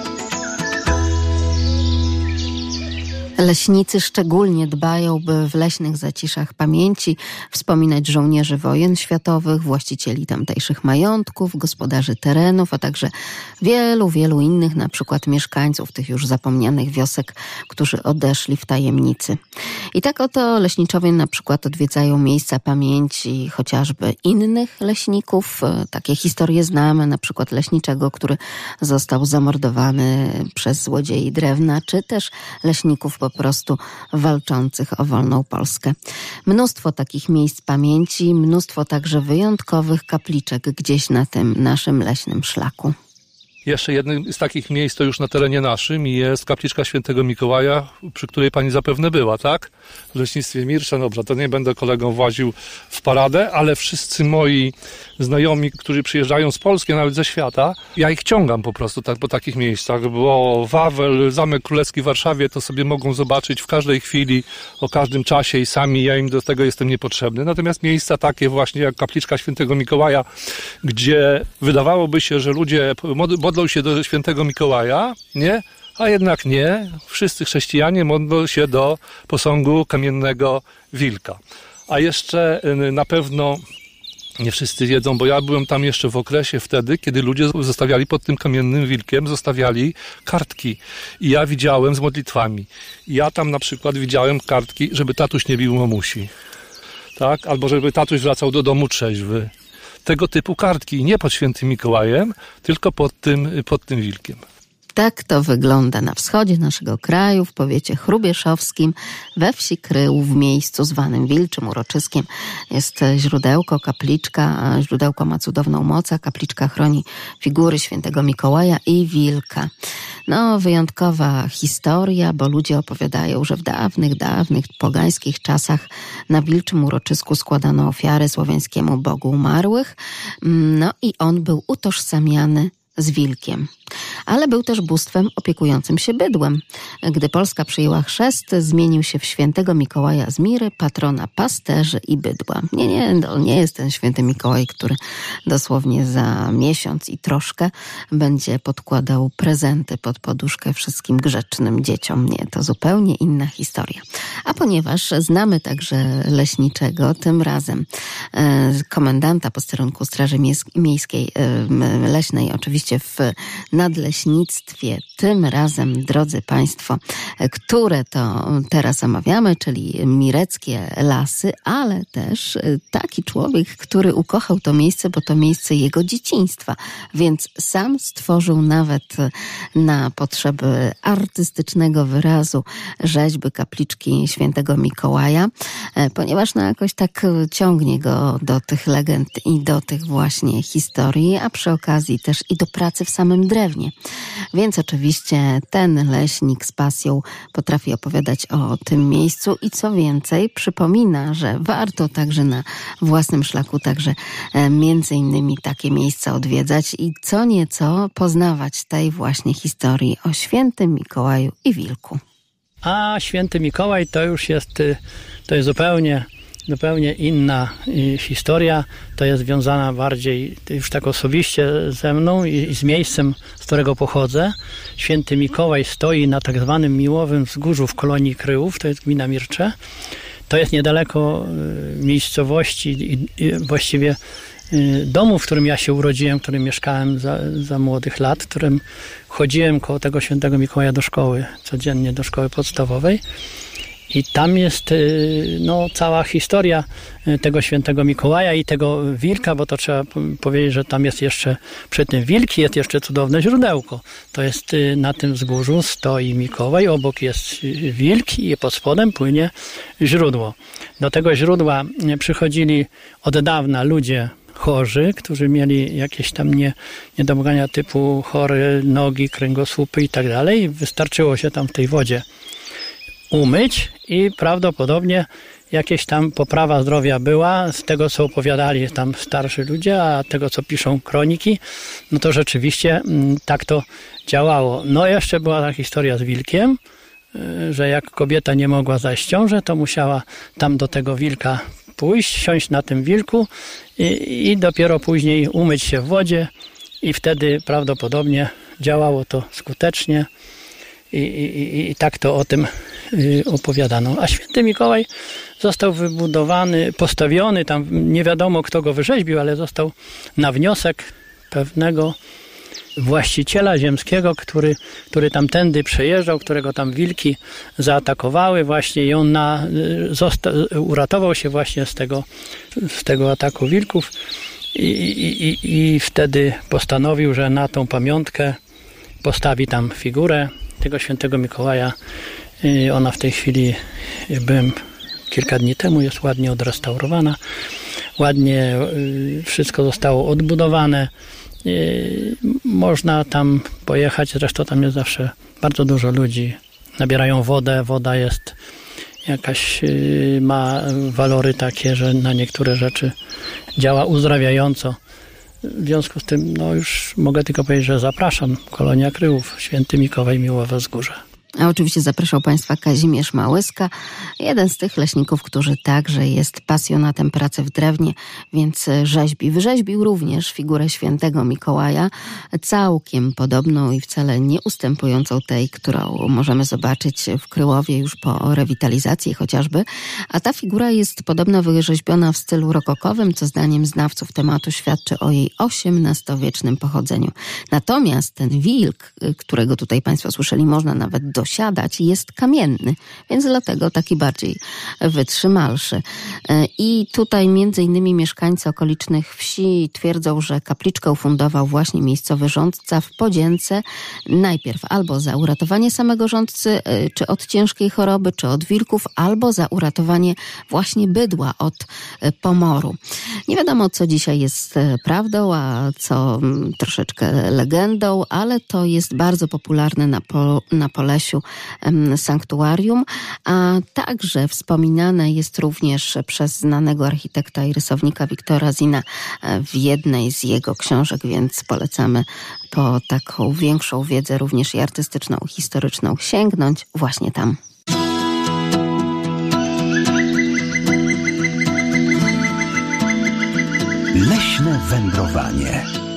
Leśnicy szczególnie dbają, by w leśnych zaciszach pamięci wspominać żołnierzy wojen światowych, właścicieli tamtejszych majątków, gospodarzy terenów, a także wielu, wielu innych, na przykład mieszkańców tych już zapomnianych wiosek, którzy odeszli w tajemnicy. I tak oto leśniczowie na przykład odwiedzają miejsca pamięci chociażby innych leśników. Takie historie znamy, na przykład leśniczego, który został zamordowany przez złodziei drewna, czy też leśników po prostu walczących o wolną Polskę. Mnóstwo takich miejsc pamięci, mnóstwo także wyjątkowych kapliczek gdzieś na tym naszym leśnym szlaku. Jeszcze jednym z takich miejsc to już na terenie naszym jest kapliczka świętego Mikołaja, przy której pani zapewne była, tak? W leśnictwie Mirsza. Dobrze, to nie będę kolegą właził w paradę, ale wszyscy moi znajomi, którzy przyjeżdżają z Polski, nawet ze świata, ja ich ciągam po prostu tak, po takich miejscach, bo Wawel, Zamek Królewski w Warszawie to sobie mogą zobaczyć w każdej chwili, o każdym czasie i sami ja im do tego jestem niepotrzebny. Natomiast miejsca takie właśnie jak kapliczka świętego Mikołaja, gdzie wydawałoby się, że ludzie modlą się do świętego Mikołaja, nie? A jednak nie. Wszyscy chrześcijanie modlą się do posągu kamiennego wilka. A jeszcze y, na pewno nie wszyscy wiedzą, bo ja byłem tam jeszcze w okresie wtedy, kiedy ludzie zostawiali pod tym kamiennym wilkiem, zostawiali kartki. I ja widziałem z modlitwami. Ja tam na przykład widziałem kartki, żeby tatuś nie bił mamusi. Tak? Albo żeby tatuś wracał do domu trzeźwy. Tego typu kartki. Nie pod świętym Mikołajem, tylko pod tym, pod tym wilkiem. Tak to wygląda na wschodzie naszego kraju, w powiecie chrubieszowskim, we wsi Krył, w miejscu zwanym Wilczym Uroczyskiem. Jest źródełko, kapliczka. Źródełko ma cudowną moc, a kapliczka chroni figury świętego Mikołaja i wilka. No, wyjątkowa historia, bo ludzie opowiadają, że w dawnych, dawnych, pogańskich czasach na Wilczym Uroczysku składano ofiary słowiańskiemu Bogu umarłych. No i on był utożsamiany z wilkiem. Ale był też bóstwem opiekującym się bydłem. Gdy Polska przyjęła chrzest, zmienił się w świętego Mikołaja z Miry, patrona pasterzy i bydła. Nie, nie, to nie jest ten święty Mikołaj, który dosłownie za miesiąc i troszkę będzie podkładał prezenty pod poduszkę wszystkim grzecznym dzieciom. Nie, to zupełnie inna historia. A ponieważ znamy także leśniczego, tym razem e, komendanta posterunku Straży Miejskiej e, Leśnej, oczywiście w nadleśnictwie. Tym razem, drodzy Państwo, które to teraz omawiamy, czyli Mireckie Lasy, ale też taki człowiek, który ukochał to miejsce, bo to miejsce jego dzieciństwa, więc sam stworzył nawet na potrzeby artystycznego wyrazu rzeźby kapliczki świętego Mikołaja, ponieważ no jakoś tak ciągnie go do tych legend i do tych właśnie historii, a przy okazji też i do pracy w samym drewnie. Więc oczywiście ten leśnik z pasją potrafi opowiadać o tym miejscu i co więcej przypomina, że warto także na własnym szlaku także e, między innymi takie miejsca odwiedzać i co nieco poznawać tej właśnie historii o świętym Mikołaju i Wilku. A święty Mikołaj to już jest, y, to jest zupełnie zupełnie inna y, historia. To jest związana bardziej już tak osobiście ze mną i, z miejscem, z którego pochodzę. Święty Mikołaj stoi na tak zwanym Miłowym Wzgórzu w kolonii Kryłów, to jest gmina Mircze. To jest niedaleko y, miejscowości i właściwie y, domu, w którym ja się urodziłem, w którym mieszkałem za, za młodych lat, w którym chodziłem koło tego świętego Mikołaja do szkoły, codziennie do szkoły podstawowej. I tam jest y, no, cała historia y, tego świętego Mikołaja i tego wilka, bo to trzeba powiedzieć, że tam jest jeszcze przy tym wilki, jest jeszcze cudowne źródełko. To jest y, na tym wzgórzu stoi Mikołaj, obok jest wilk i pod spodem płynie źródło. Do tego źródła przychodzili od dawna ludzie chorzy, którzy mieli jakieś tam nie, niedomagania typu chore nogi, kręgosłupy i tak dalej. Wystarczyło się tam w tej wodzie umyć i prawdopodobnie jakieś tam poprawa zdrowia była, z tego co opowiadali tam starsi ludzie, a tego co piszą kroniki, no to rzeczywiście mm, tak to działało. No jeszcze była ta historia z wilkiem, y, że jak kobieta nie mogła zajść ciążę, to musiała tam do tego wilka pójść, siąść na tym wilku i, i dopiero później umyć się w wodzie i wtedy prawdopodobnie działało to skutecznie. I, i, I, tak to o tym opowiadano. A święty Mikołaj został wybudowany, postawiony, tam nie wiadomo kto go wyrzeźbił, ale został na wniosek pewnego właściciela ziemskiego, który, który tamtędy przejeżdżał, którego tam wilki zaatakowały właśnie i on na, y, zosta, uratował się właśnie z tego, z tego ataku wilków i, i, i wtedy postanowił, że na tą pamiątkę postawi tam figurę tego świętego Mikołaja. Ona w tej chwili, byłem kilka dni temu, jest ładnie odrestaurowana. Ładnie y, wszystko zostało odbudowane. Można tam pojechać, zresztą tam jest zawsze bardzo dużo ludzi. Nabierają wodę, woda jest jakaś, y, ma walory takie, że na niektóre rzeczy działa uzdrawiająco. W związku z tym, no już mogę tylko powiedzieć, że zapraszam. Kolonia Kryłów, Święty Mikołaj, Miłowe Wzgórze. A oczywiście zapraszał Państwa Kazimierz Małyska, jeden z tych leśników, którzy także jest pasjonatem pracy w drewnie, więc rzeźbi. Wyrzeźbił również figurę świętego Mikołaja, całkiem podobną i wcale nie ustępującą tej, którą możemy zobaczyć w Kryłowie już po rewitalizacji chociażby. A ta figura jest podobno wyrzeźbiona w stylu rokokowym, co zdaniem znawców tematu świadczy o jej XVIII-wiecznym pochodzeniu. Natomiast ten wilk, którego tutaj Państwo słyszeli, można nawet dosiadać, jest kamienny, więc dlatego taki bardziej wytrzymalszy. I tutaj między innymi mieszkańcy okolicznych wsi twierdzą, że kapliczkę ufundował właśnie miejscowy rządca w podzięce najpierw albo za uratowanie samego rządcy, czy od ciężkiej choroby, czy od wilków, albo za uratowanie właśnie bydła od pomoru. Nie wiadomo, co dzisiaj jest prawdą, a co troszeczkę legendą, ale to jest bardzo popularne na, po, na Polesiu sanktuarium, a także wspominane jest również przez znanego architekta i rysownika Wiktora Zina w jednej z jego książek, więc polecamy po taką większą wiedzę również i artystyczną, historyczną sięgnąć właśnie tam. Leśne wędrowanie.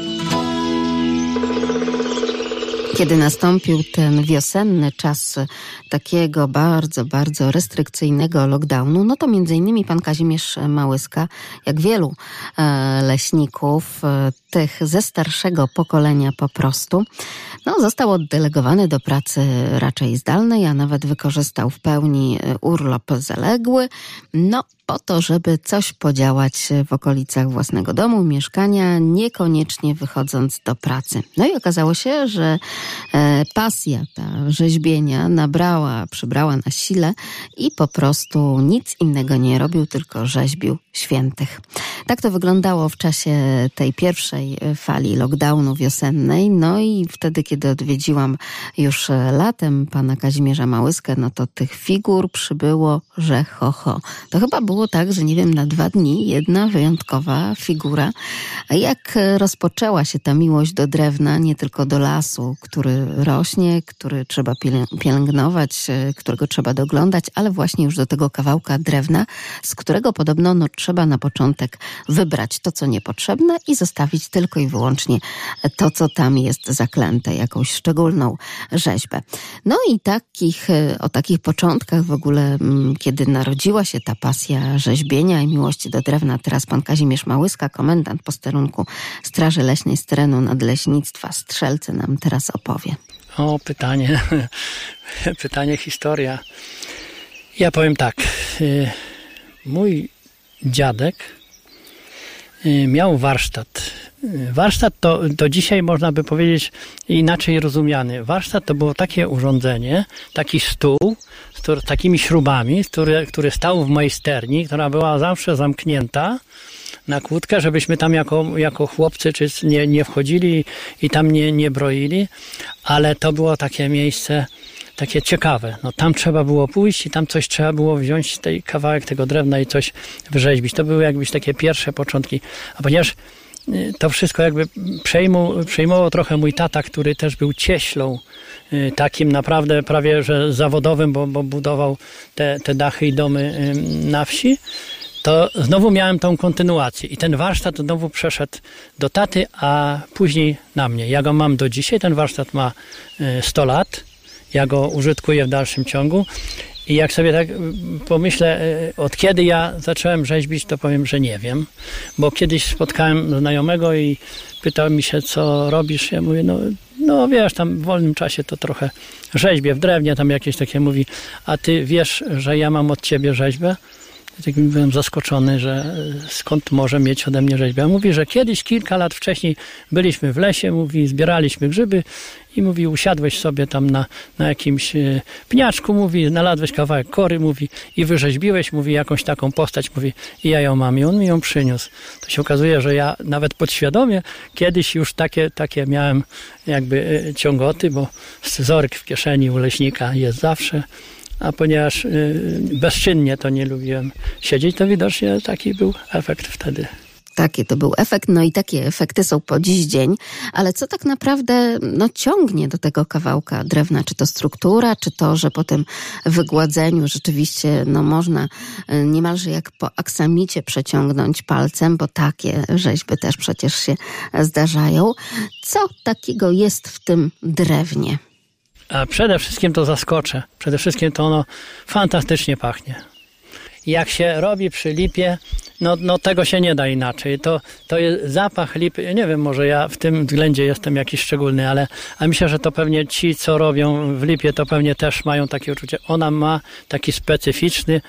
Kiedy nastąpił ten wiosenny czas takiego bardzo, bardzo restrykcyjnego lockdownu, no to między innymi pan Kazimierz Małyska, jak wielu e, leśników, e, tych ze starszego pokolenia po prostu, no, został oddelegowany do pracy raczej zdalnej, a nawet wykorzystał w pełni urlop zaległy, no po to, żeby coś podziałać w okolicach własnego domu, mieszkania, niekoniecznie wychodząc do pracy. No i okazało się, że e, pasja ta rzeźbienia nabrała, przybrała na sile i po prostu nic innego nie robił, tylko rzeźbił świętych. Tak to wyglądało w czasie tej pierwszej fali lockdownu wiosennej. No i wtedy, kiedy odwiedziłam już latem pana Kazimierza Małyskę, no to tych figur przybyło, że ho, ho. To chyba było tak, że nie wiem, na dwa dni jedna wyjątkowa figura. Jak rozpoczęła się ta miłość do drewna, nie tylko do lasu, który rośnie, który trzeba pielęgnować, którego trzeba doglądać, ale właśnie już do tego kawałka drewna, z którego podobno no, trzeba na początek wybrać to, co niepotrzebne i zostawić tylko i wyłącznie to, co tam jest zaklęte, jakąś szczególną rzeźbę. No i takich, o takich początkach w ogóle, kiedy narodziła się ta pasja rzeźbienia i miłości do drewna, teraz pan Kazimierz Małyska, komendant posterunku Straży Leśnej z terenu Nadleśnictwa Strzelcy nam teraz opowie. O, pytanie, (laughs) pytanie, historia. Ja powiem tak, mój dziadek miał warsztat. Warsztat to, to dzisiaj można by powiedzieć inaczej rozumiany. Warsztat to było takie urządzenie, taki stół z takimi śrubami, który, który stał w majsterni, która była zawsze zamknięta na kłódkę, żebyśmy tam jako, jako chłopcy czy nie, nie wchodzili i tam nie, nie broili, ale to było takie miejsce takie ciekawe. No tam trzeba było pójść i tam coś trzeba było wziąć, tej kawałek tego drewna i coś wyrzeźbić. To były jakbyś takie pierwsze początki. A ponieważ y, to wszystko jakby przejmował, przejmował trochę mój tata, który też był cieślą, y, takim naprawdę prawie że zawodowym, bo, bo budował te, te dachy i domy na wsi to znowu miałem tą kontynuację i ten warsztat znowu przeszedł do taty, a później na mnie. Ja go mam do dzisiaj, ten warsztat ma 100 y, lat ja go użytkuję w dalszym ciągu. I jak sobie tak mm, pomyślę, e, od kiedy ja zacząłem rzeźbić, to powiem, że nie wiem. Bo kiedyś spotkałem znajomego i pytał mi się, co robisz. Ja mówię, no, no wiesz, tam w wolnym czasie to trochę rzeźbię w drewnie, tam jakieś takie mówi, a ty wiesz, że ja mam od ciebie rzeźbę? Tak byłem zaskoczony, że skąd może mieć ode mnie rzeźbę. Mówi, że kiedyś, kilka lat wcześniej byliśmy w lesie, mówi, zbieraliśmy grzyby i mówi, usiadłeś sobie tam na, na jakimś e, pniaczku, mówi, znalazłeś kawałek kory, mówi, i wyrzeźbiłeś, mówi, jakąś taką postać, mówi, i ja ją mam. I on mi ją przyniósł. To się okazuje, że ja nawet podświadomie kiedyś już takie, takie miałem jakby e, ciągoty, bo scyzoryk w kieszeni u leśnika jest zawsze a ponieważ y, bezczynnie to nie lubiłem siedzieć, to widocznie taki był efekt wtedy. Taki to był efekt, no i takie efekty są po dziś dzień, ale co tak naprawdę no, ciągnie do tego kawałka drewna? Czy to struktura, czy to, że po tym wygładzeniu rzeczywiście no, można y, niemalże jak po aksamicie przeciągnąć palcem, bo takie rzeźby też przecież się zdarzają. Co takiego jest w tym drewnie? A przede wszystkim to zaskoczę. Przede wszystkim to ono fantastycznie pachnie. Jak się robi przy lipie, no, no tego się nie da inaczej. To, to jest zapach lipy. Nie wiem, może ja w tym względzie jestem jakiś szczególny, ale, ale myślę, że to pewnie ci, co robią w lipie, to pewnie też mają takie uczucie. Ona ma taki specyficzny,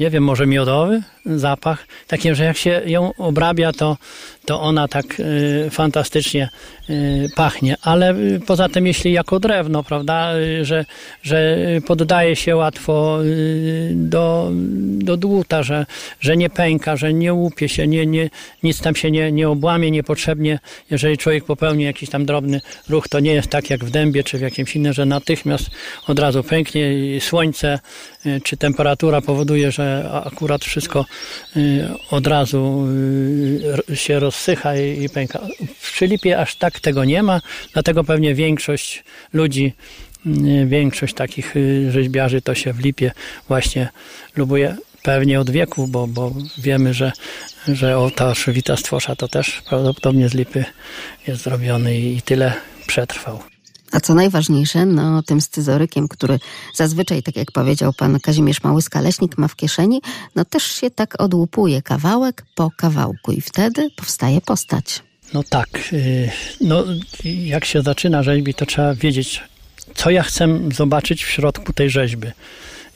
nie wiem, może miodowy zapach, takim, że jak się ją obrabia, to, to ona tak y, fantastycznie y, pachnie. Ale y, poza tym, jeśli jako drewno, prawda, y, że, że poddaje się łatwo y, do, do dłuta, że, że nie pęka, że nie łupie się, nie, nie, nic tam się nie, nie obłamie niepotrzebnie. Jeżeli człowiek popełni jakiś tam drobny ruch, to nie jest tak jak w dębie czy w jakimś innym, że natychmiast od razu pęknie i słońce czy temperatura powoduje, że akurat wszystko y, od razu y, się rozsycha i, pęka. W Lipie aż tak tego nie ma, dlatego pewnie większość ludzi, większość takich rzeźbiarzy to się w Lipie właśnie lubuje pewnie od wieków, bo, bo wiemy, że, że ołtarz Wita Stwosza to też prawdopodobnie z lipy jest zrobiony i tyle przetrwał. A co najważniejsze, no tym scyzorykiem, który zazwyczaj, tak jak powiedział pan Kazimierz Małyska-Leśnik, ma w kieszeni, no też się tak odłupuje kawałek po kawałku i wtedy powstaje postać. No tak, y, no jak się zaczyna rzeźbi, to trzeba wiedzieć, co ja chcę zobaczyć w środku tej rzeźby.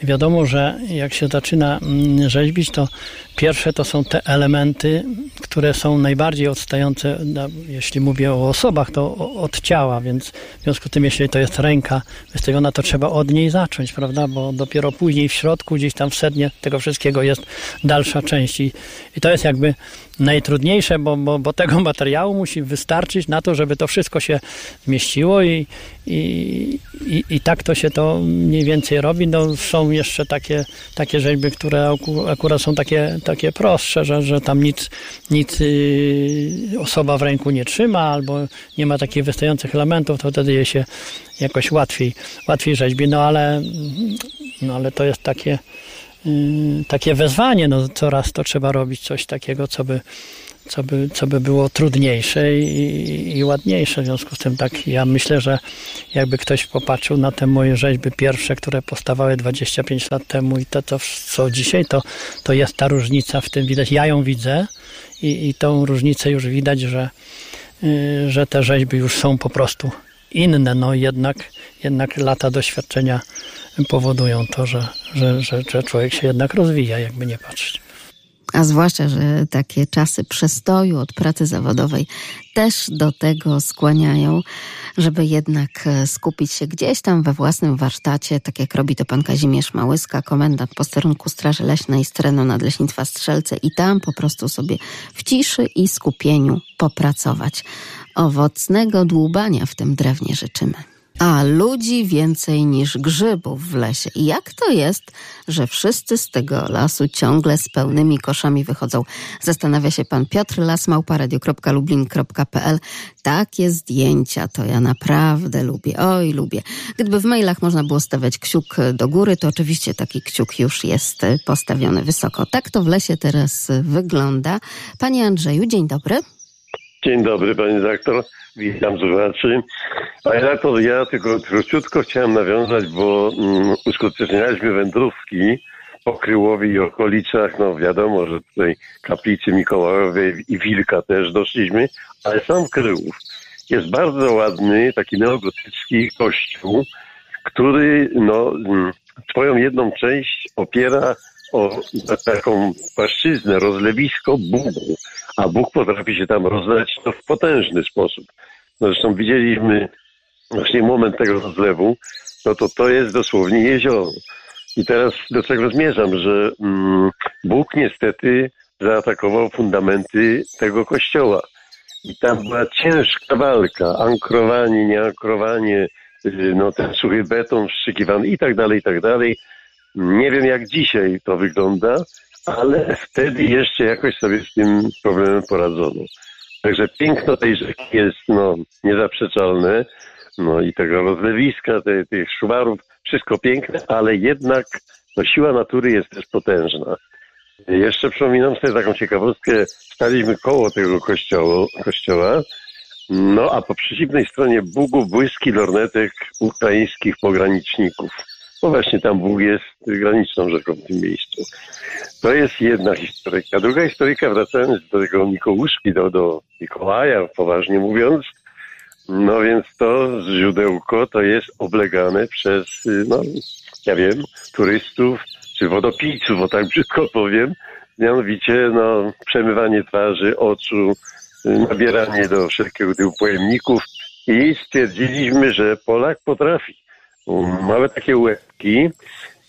Wiadomo, że jak się zaczyna mm, rzeźbić, to pierwsze to są te elementy, które są najbardziej odstające, no, jeśli mówię o osobach, to od ciała, więc w związku z tym, jeśli to jest ręka wystawiona, to trzeba od niej zacząć, prawda? Bo dopiero później w środku, gdzieś tam w sednie tego wszystkiego jest dalsza część. I, i to jest jakby najtrudniejsze, bo, bo, bo tego (laughs) materiału musi wystarczyć na to, żeby to wszystko się zmieściło i, i, i, i tak to się to mniej więcej robi. No, są jeszcze takie, takie rzeźby, które aku- akurat są takie, takie prostsze, że, że tam nic, nic yy, osoba w ręku nie trzyma albo nie ma takich wystających elementów, to wtedy je się jakoś łatwiej, łatwiej rzeźbi. No ale, no, ale to jest takie, takie wezwanie, no coraz to trzeba robić coś takiego, co by, co by, co by było trudniejsze i, i ładniejsze. W związku z tym tak ja myślę, że jakby ktoś popatrzył na te moje rzeźby pierwsze, które powstawały 25 lat temu i to, to co dzisiaj, to, to jest ta różnica w tym widać. Ja ją widzę i, i tą różnicę już widać, że, yy, że te rzeźby już są po prostu inne, no jednak, jednak lata doświadczenia powodują to, że, że, że, że człowiek się jednak rozwija, jakby nie patrzeć. A zwłaszcza, że takie czasy przestoju od pracy zawodowej też do tego skłaniają, żeby jednak e, skupić się gdzieś tam we własnym warsztacie, tak jak robi to pan Kazimierz Małyska, komendant posterunku Straży Leśnej z terenu Nadleśnictwa Strzelce i tam po prostu sobie w ciszy i skupieniu popracować. Owocnego dłubania w tym drewnie życzymy. A ludzi więcej niż grzybów w lesie. I jak to jest, że wszyscy z tego lasu ciągle z pełnymi koszami wychodzą? Zastanawia się pan Piotr Lasmałpa, radio.lublin.pl. Takie zdjęcia to ja naprawdę lubię. Oj, lubię. Gdyby w mailach można było stawiać kciuk do góry, to oczywiście taki kciuk już jest postawiony wysoko. Tak to w lesie teraz wygląda. Panie Andrzeju, dzień dobry. Dzień dobry, panie redaktor. Witam słuchaczy. Panie redaktor, ja tylko króciutko chciałem nawiązać, bo mm, uskutecznialiśmy wędrówki po Kryłowie i okolicach. No wiadomo, że tutaj kaplicy Mikołajowej i Wilka też doszliśmy, ale sam Kryłów jest bardzo ładny, taki neogotycki kościół, który no, mm, swoją jedną część opiera o taką płaszczyznę, rozlewisko Bugu, a Bóg potrafi się tam rozlać to w potężny sposób. No zresztą widzieliśmy właśnie moment tego rozlewu, no to to jest dosłownie jezioro. I teraz do czego zmierzam, że mm, Bóg niestety zaatakował fundamenty tego kościoła. I tam była ciężka walka, ankrowanie, nieankrowanie, y, no ten suchy beton wszczykiwany i tak dalej, i tak dalej. Nie wiem jak dzisiaj to wygląda, ale wtedy jeszcze jakoś sobie z tym problemem poradzono. Także piękno tej rzeki jest no, niezaprzeczalne. No i tego rozlewiska, te, tych szwarów, wszystko piękne, ale jednak no, siła natury jest też potężna. Jeszcze przypominam sobie taką ciekawostkę. Staliśmy koło tego kościoła, kościoła no a po przeciwnej stronie Bugu błyski lornetek ukraińskich pograniczników. No właśnie tam Bóg jest graniczną rzeką w tym miejscu. To jest jedna historyka. Druga historyka, wracając do tego Mikołuszki, do, do Mikołaja, poważnie mówiąc, no więc to źródełko to jest oblegane przez, no ja wiem, turystów czy wodopijców, o tak brzydko powiem. Mianowicie, no, przemywanie twarzy, oczu, nabieranie do wszelkiego typu pojemników i stwierdziliśmy, że Polak potrafi. Małe takie łebki.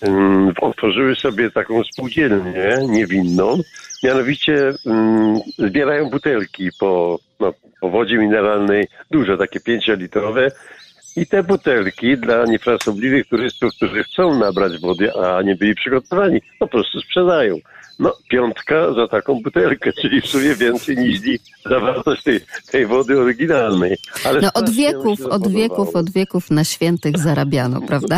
Um, otworzyły sobie taką spółdzielnię niewinną, mianowicie um, zbierają butelki po, no, po wodzie mineralnej, duże, takie pięciolitrowe. I te butelki dla niefrasobliwych turystów, którzy chcą nabrać wody, a nie byli przygotowani, po prostu sprzedają. No, piątka za taką butelkę, czyli w sumie więcej niż zawartość tej, tej wody oryginalnej. Ale no od wieków, od wieków, od wieków na świętych zarabiano, (laughs) prawda?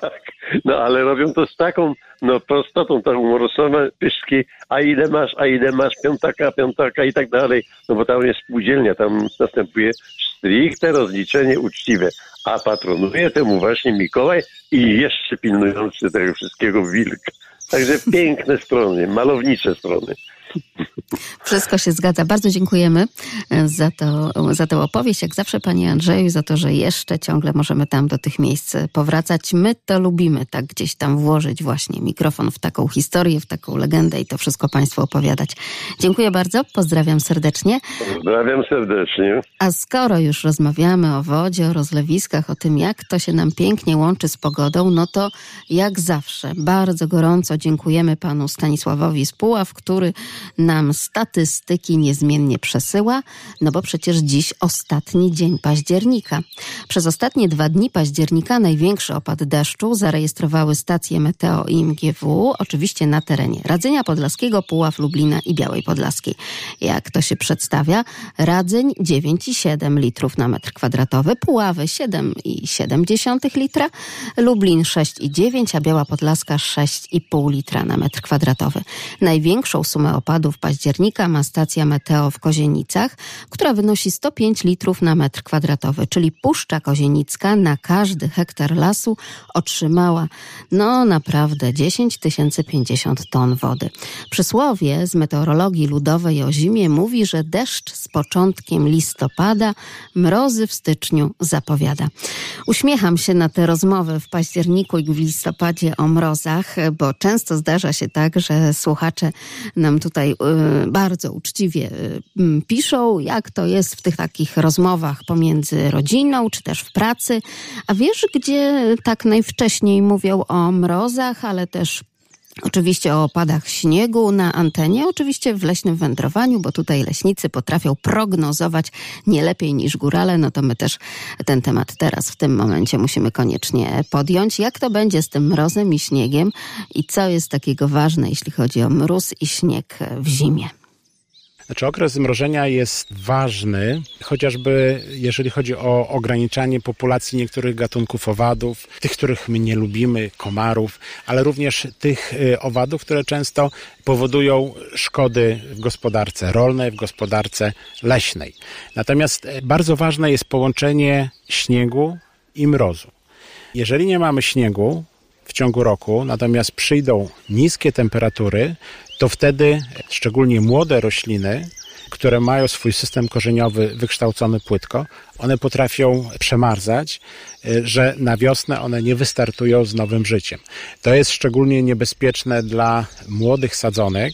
tak, no ale robią to z taką no prostotą, taką morosową pyszki, a ile masz, a ile masz, piątaka, piątaka i tak dalej, no bo tam jest spółdzielnia, tam następuje stricte rozliczenie uczciwe, a patronuje temu właśnie Mikołaj i jeszcze pilnujący tego wszystkiego wilk. Także piękne strony, malownicze strony. Wszystko się zgadza. Bardzo dziękujemy e, za, to, za tę opowieść. Jak zawsze, Panie Andrzeju, za to, że jeszcze ciągle możemy tam do tych miejsc powracać. My to lubimy, tak gdzieś tam włożyć właśnie mikrofon w taką historię, w taką legendę i to wszystko Państwu opowiadać. Dziękuję bardzo, pozdrawiam serdecznie. Pozdrawiam serdecznie. A skoro już rozmawiamy o wodzie, o rozlewiskach, o tym, jak to się nam pięknie łączy z pogodą, no to jak zawsze bardzo gorąco dziękujemy Panu Stanisławowi Spuław, który nam statystyki niezmiennie przesyła, no bo przecież dziś ostatni dzień października. Przez ostatnie dwa dni października największy opad deszczu zarejestrowały stacje Meteo i MGW, oczywiście na terenie Radzenia Podlaskiego, Puław, Lublina i Białej Podlaskiej. Jak to się przedstawia? Radzeń 9,7 litrów na metr kwadratowy, Puławy 7,7 litra, Lublin 6,9, a Biała Podlaska 6,5 litra na metr kwadratowy. Największą sumę opadów października ma stacja Meteo w Kozienicach, która wynosi 105 litrów na metr kwadratowy, czyli Puszcza Kozienicka na każdy hektar lasu otrzymała no naprawdę 10 050 ton wody. Przysłowie z meteorologii ludowej o zimie mówi, że deszcz z początkiem listopada, mrozy w styczniu zapowiada. Uśmiecham się na te rozmowy w październiku i w listopadzie o mrozach, bo często zdarza się tak, że słuchacze nam tutaj y, bardzo uczciwie y, piszą, jak to jest w tych takich rozmowach pomiędzy rodziną, czy też w pracy. A wiesz, gdzie tak najwcześniej mówią o mrozach, ale też Oczywiście o opadach śniegu na antenie, oczywiście w leśnym wędrowaniu, bo tutaj leśnicy potrafią prognozować nie lepiej niż górale, no to my też ten temat teraz w tym momencie musimy koniecznie podjąć. Jak to będzie z tym mrozem i śniegiem i co jest takiego ważne, jeśli chodzi o mróz i śnieg w zimie? Znaczy okres zmrożenia jest ważny, chociażby jeżeli chodzi o ograniczanie populacji niektórych gatunków owadów, tych, których my nie lubimy, komarów, ale również tych y, owadów, które często powodują szkody w gospodarce rolnej, w gospodarce leśnej. Natomiast y, bardzo ważne jest połączenie śniegu i mrozu. Jeżeli nie mamy śniegu, w ciągu roku, natomiast przyjdą niskie temperatury, to wtedy szczególnie młode rośliny, które mają swój system korzeniowy wykształcony płytko, one potrafią przemarzać, y, że na wiosnę one nie wystartują z nowym życiem. To jest szczególnie niebezpieczne dla młodych sadzonek,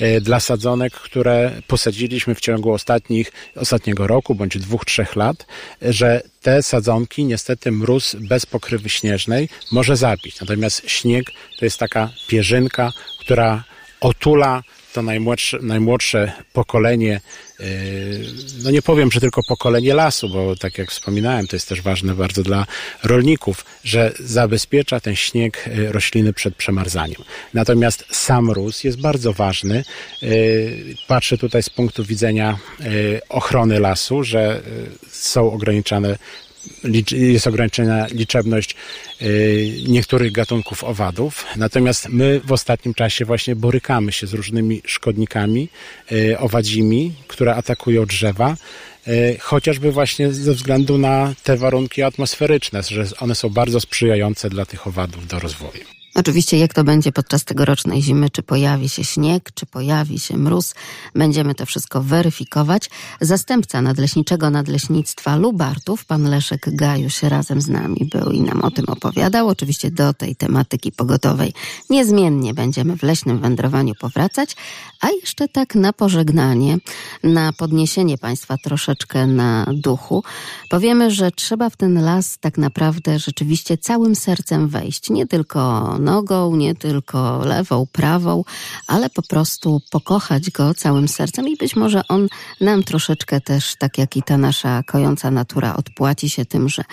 y, dla sadzonek, które posadziliśmy w ciągu ostatnich, ostatniego roku bądź dwóch, trzech lat, że te sadzonki niestety mróz bez pokrywy śnieżnej może zabić. Natomiast śnieg to jest taka pierzynka, która otula to najmłodsze, najmłodsze pokolenie, yy, no nie powiem, że tylko pokolenie lasu, bo tak jak wspominałem, to jest też ważne bardzo dla rolników, że zabezpiecza ten śnieg yy, rośliny przed przemarzaniem. Natomiast sam mróz jest bardzo ważny. Yy, patrzę tutaj z punktu widzenia ochrony lasu, że są ograniczane jest ograniczona liczebność y, niektórych gatunków owadów. Natomiast my w ostatnim czasie właśnie borykamy się z różnymi szkodnikami y, owadzimi, które atakują drzewa y, chociażby właśnie ze względu na te warunki atmosferyczne, że one są bardzo sprzyjające dla tych owadów do rozwoju. Oczywiście, jak to będzie podczas tegorocznej zimy, czy pojawi się śnieg, czy pojawi się mróz, będziemy to wszystko weryfikować. Zastępca nadleśniczego nadleśnictwa Lubartów, pan Leszek Gajusz, razem z nami był i nam o tym opowiadał. Oczywiście do tej tematyki pogotowej niezmiennie będziemy w leśnym wędrowaniu powracać, a jeszcze tak na pożegnanie, na podniesienie Państwa troszeczkę na duchu, powiemy, że trzeba w ten las tak naprawdę rzeczywiście całym sercem wejść. Nie tylko nogą, nie tylko lewą, prawą, ale po prostu pokochać go całym sercem i być może on nam troszeczkę też, tak jak i ta nasza kojąca natura, odpłaci się tym, że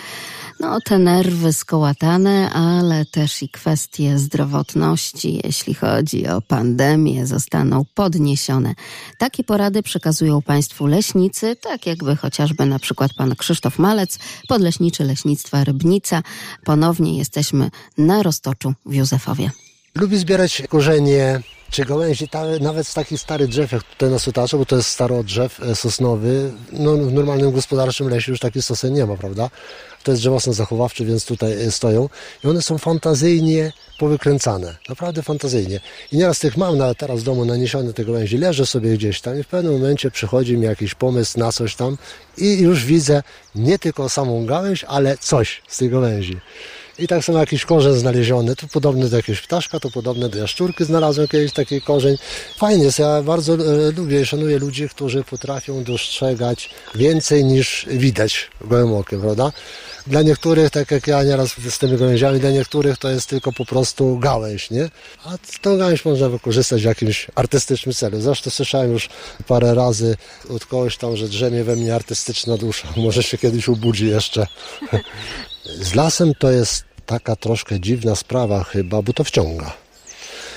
no, te nerwy skołatane, ale też i kwestie zdrowotności, jeśli chodzi o pandemię, zostaną podniesione. Takie porady przekazują Państwu leśnicy, tak jakby chociażby na przykład pan Krzysztof Malec, podleśniczy Leśnictwa Rybnica. Ponownie jesteśmy na Roztoczu w Józefowie. Lubi zbierać korzenie czy gałęzi, nawet z takich starych drzew, jak tutaj na Sutaczu, bo to jest staro drzew e, sosnowy, no w normalnym gospodarczym lesie już takich sosen nie ma, prawda? To jest drzewostan zachowawczy, więc tutaj e, stoją i one są fantazyjnie powykręcane, naprawdę fantazyjnie. I nieraz tych mam nawet teraz w domu naniesione te gałęzi, leżę sobie gdzieś tam i w pewnym momencie przychodzi mi jakiś pomysł na coś tam i już widzę nie tylko samą gałęź, ale coś z tej gałęzi. I tak samo jakiś korzeń znaleziony, to podobny do jakiegoś ptaszka, to podobne do jaszczurki znalazłem kiedyś taki korzeń. Fajnie jest, ja bardzo e, lubię i szanuję ludzi, którzy potrafią dostrzegać więcej niż widać gołym okiem, prawda? Dla niektórych, tak jak ja nieraz z tymi gałęziami, dla niektórych to jest tylko po prostu gałęź, nie? A tę gałęź można wykorzystać w jakimś artystycznym celu. Zresztą słyszałem już parę razy od kogoś tam, że drzemie we mnie artystyczna dusza. (laughs) Może się kiedyś ubudzi jeszcze. (laughs) Z lasem to jest taka troszkę dziwna sprawa chyba, bo to wciąga.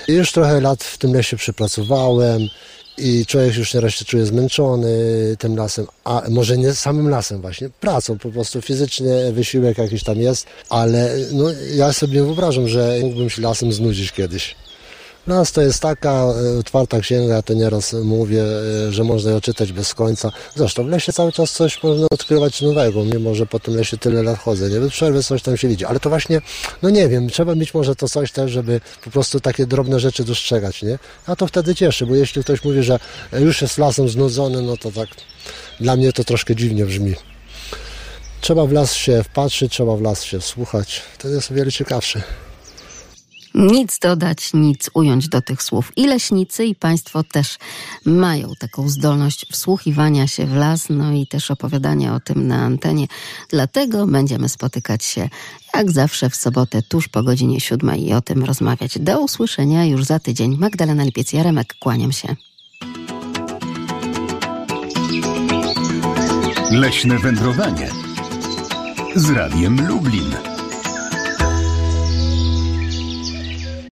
Już trochę lat w tym lesie przypracowałem i człowiek już nieraz się czuje zmęczony tym lasem, a może nie samym lasem właśnie, pracą po prostu fizycznie wysiłek jakiś tam jest, ale no, ja sobie wyobrażam, że mógłbym się lasem znudzić kiedyś. Nas to jest taka e, otwarta księga, ja to nieraz mówię, e, że można ją czytać bez końca. Zresztą w lesie cały czas coś można odkrywać nowego, mimo że po tym lesie tyle lat chodzę, nie? Bez przerwy coś tam się widzi, ale to właśnie, no nie wiem, trzeba mieć może to coś też, żeby po prostu takie drobne rzeczy dostrzegać, nie? A to wtedy cieszy, bo jeśli ktoś mówi, że już jest lasem znudzony, no to tak dla mnie to troszkę dziwnie brzmi. Trzeba w las się wpatrzyć, trzeba w las się wsłuchać, wtedy jest o wiele ciekawszy. Nic dodać, nic ująć do tych słów. I leśnicy, i Państwo też mają taką zdolność wsłuchiwania się w las, no i też opowiadania o tym na antenie. Dlatego będziemy spotykać się jak zawsze w sobotę tuż po godzinie siódmej i o tym rozmawiać. Do usłyszenia już za tydzień. Magdalena Lipiec-Jaremek, kłaniam się. Leśne wędrowanie z Radiem Lublin.